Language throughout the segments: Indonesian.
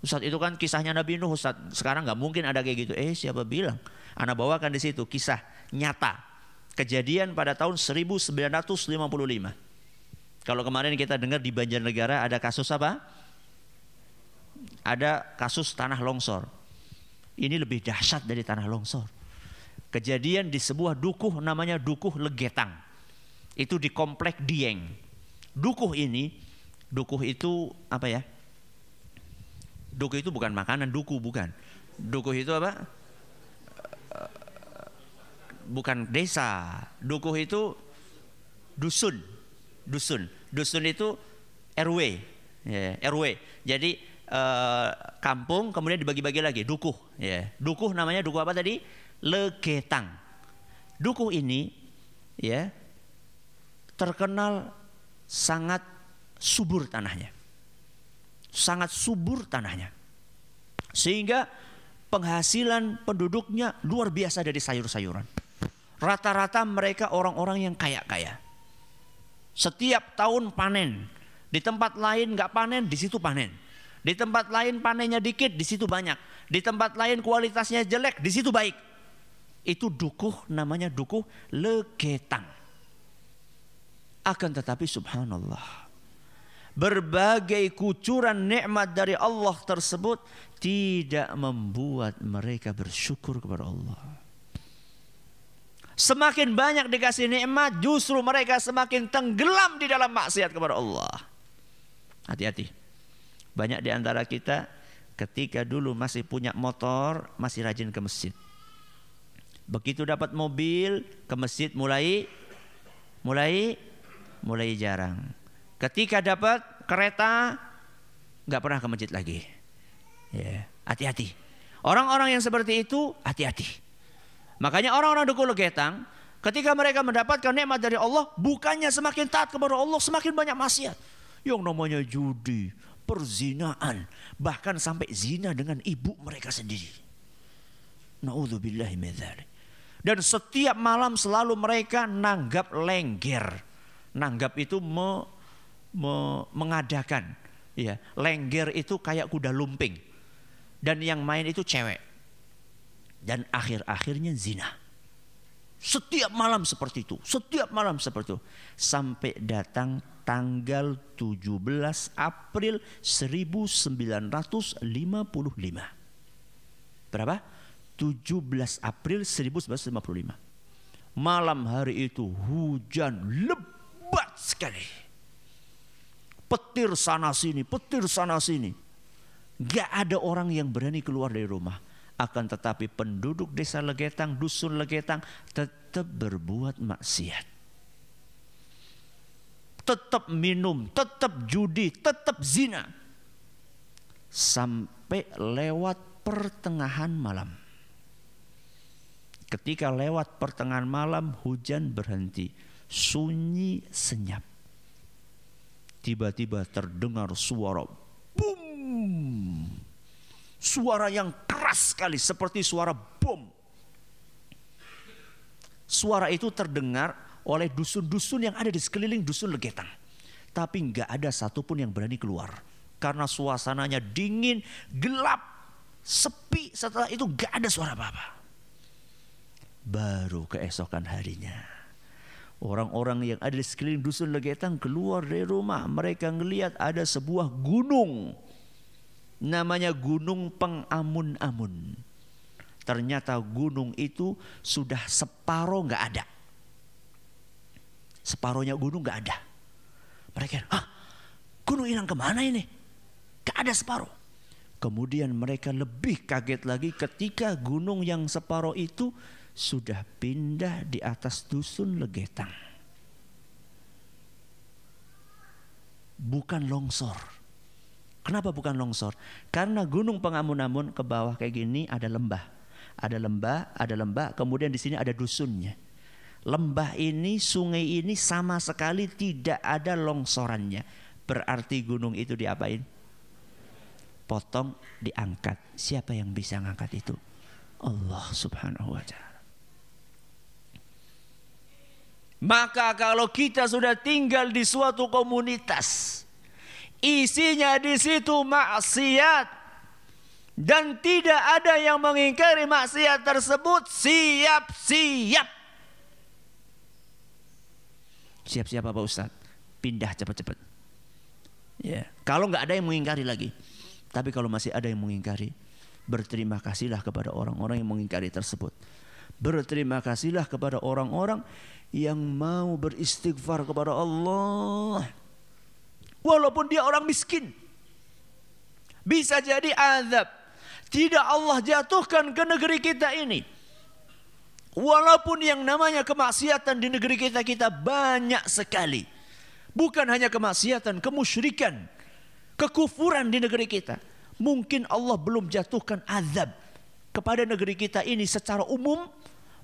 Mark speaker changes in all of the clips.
Speaker 1: Ustaz itu kan kisahnya Nabi Nuh Ustaz. Sekarang nggak mungkin ada kayak gitu. Eh siapa bilang? Anda bawakan di situ kisah nyata. Kejadian pada tahun 1955. Kalau kemarin kita dengar di Banjarnegara ada kasus apa? Ada kasus tanah longsor. Ini lebih dahsyat dari tanah longsor. Kejadian di sebuah dukuh namanya Dukuh Legetang. Itu di komplek Dieng. Dukuh ini, dukuh itu apa ya? Dukuh itu bukan makanan, duku bukan. Dukuh itu apa? Bukan desa. Dukuh itu dusun. Dusun. Dusun itu RW. Ya, RW. Jadi eh, kampung kemudian dibagi-bagi lagi. Dukuh. Ya. Dukuh namanya dukuh apa tadi? Legetang. Dukuh ini ya terkenal sangat subur tanahnya sangat subur tanahnya. Sehingga penghasilan penduduknya luar biasa dari sayur-sayuran. Rata-rata mereka orang-orang yang kaya-kaya. Setiap tahun panen. Di tempat lain nggak panen, di situ panen. Di tempat lain panennya dikit, di situ banyak. Di tempat lain kualitasnya jelek, di situ baik. Itu dukuh namanya dukuh legetang. Akan tetapi subhanallah berbagai kucuran nikmat dari Allah tersebut tidak membuat mereka bersyukur kepada Allah. Semakin banyak dikasih nikmat, justru mereka semakin tenggelam di dalam maksiat kepada Allah. Hati-hati. Banyak di antara kita ketika dulu masih punya motor, masih rajin ke masjid. Begitu dapat mobil, ke masjid mulai mulai mulai jarang. Ketika dapat kereta nggak pernah ke masjid lagi. Ya, hati-hati. Orang-orang yang seperti itu hati-hati. Makanya orang-orang dukul legetang ketika mereka mendapatkan nikmat dari Allah bukannya semakin taat kepada Allah semakin banyak maksiat. Yang namanya judi, perzinaan, bahkan sampai zina dengan ibu mereka sendiri. Nauzubillahi Dan setiap malam selalu mereka nanggap lengger. Nanggap itu me mengadakan. Ya lengger itu kayak kuda lumping. Dan yang main itu cewek. Dan akhir-akhirnya zina. Setiap malam seperti itu setiap malam seperti itu. Sampai datang tanggal 17 April 1955 berapa? 17 April 1955 malam hari itu hujan lebat sekali petir sana sini, petir sana sini. Gak ada orang yang berani keluar dari rumah. Akan tetapi penduduk desa Legetang, dusun Legetang tetap berbuat maksiat. Tetap minum, tetap judi, tetap zina. Sampai lewat pertengahan malam. Ketika lewat pertengahan malam hujan berhenti. Sunyi senyap tiba-tiba terdengar suara boom. Suara yang keras sekali seperti suara bom. Suara itu terdengar oleh dusun-dusun yang ada di sekeliling dusun Legetang. Tapi nggak ada satupun yang berani keluar. Karena suasananya dingin, gelap, sepi. Setelah itu nggak ada suara apa-apa. Baru keesokan harinya Orang-orang yang ada di sekeliling dusun Legetang keluar dari rumah. Mereka ngelihat ada sebuah gunung. Namanya Gunung Pengamun-amun. Ternyata gunung itu sudah separuh nggak ada. Separuhnya gunung nggak ada. Mereka, ah gunung hilang ke mana ini? Gak ada separuh. Kemudian mereka lebih kaget lagi ketika gunung yang separuh itu sudah pindah di atas dusun Legetang. Bukan longsor. Kenapa bukan longsor? Karena gunung pengamun-amun ke bawah kayak gini ada lembah. Ada lembah, ada lembah, kemudian di sini ada dusunnya. Lembah ini, sungai ini sama sekali tidak ada longsorannya. Berarti gunung itu diapain? Potong, diangkat. Siapa yang bisa ngangkat itu? Allah subhanahu wa ta'ala. Maka kalau kita sudah tinggal di suatu komunitas, isinya di situ maksiat, dan tidak ada yang mengingkari maksiat tersebut siap-siap. Siap-siap apa Ustaz? Pindah cepat-cepat. Ya, kalau nggak ada yang mengingkari lagi. Tapi kalau masih ada yang mengingkari, berterima kasihlah kepada orang-orang yang mengingkari tersebut. Berterima kasihlah kepada orang-orang yang mau beristighfar kepada Allah. Walaupun dia orang miskin. Bisa jadi azab. Tidak Allah jatuhkan ke negeri kita ini. Walaupun yang namanya kemaksiatan di negeri kita kita banyak sekali. Bukan hanya kemaksiatan, kemusyrikan, kekufuran di negeri kita. Mungkin Allah belum jatuhkan azab kepada negeri kita ini secara umum.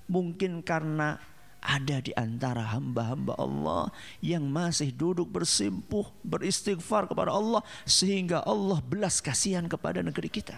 Speaker 1: Mungkin karena ada di antara hamba-hamba Allah yang masih duduk bersimpuh, beristighfar kepada Allah sehingga Allah belas kasihan kepada negeri kita.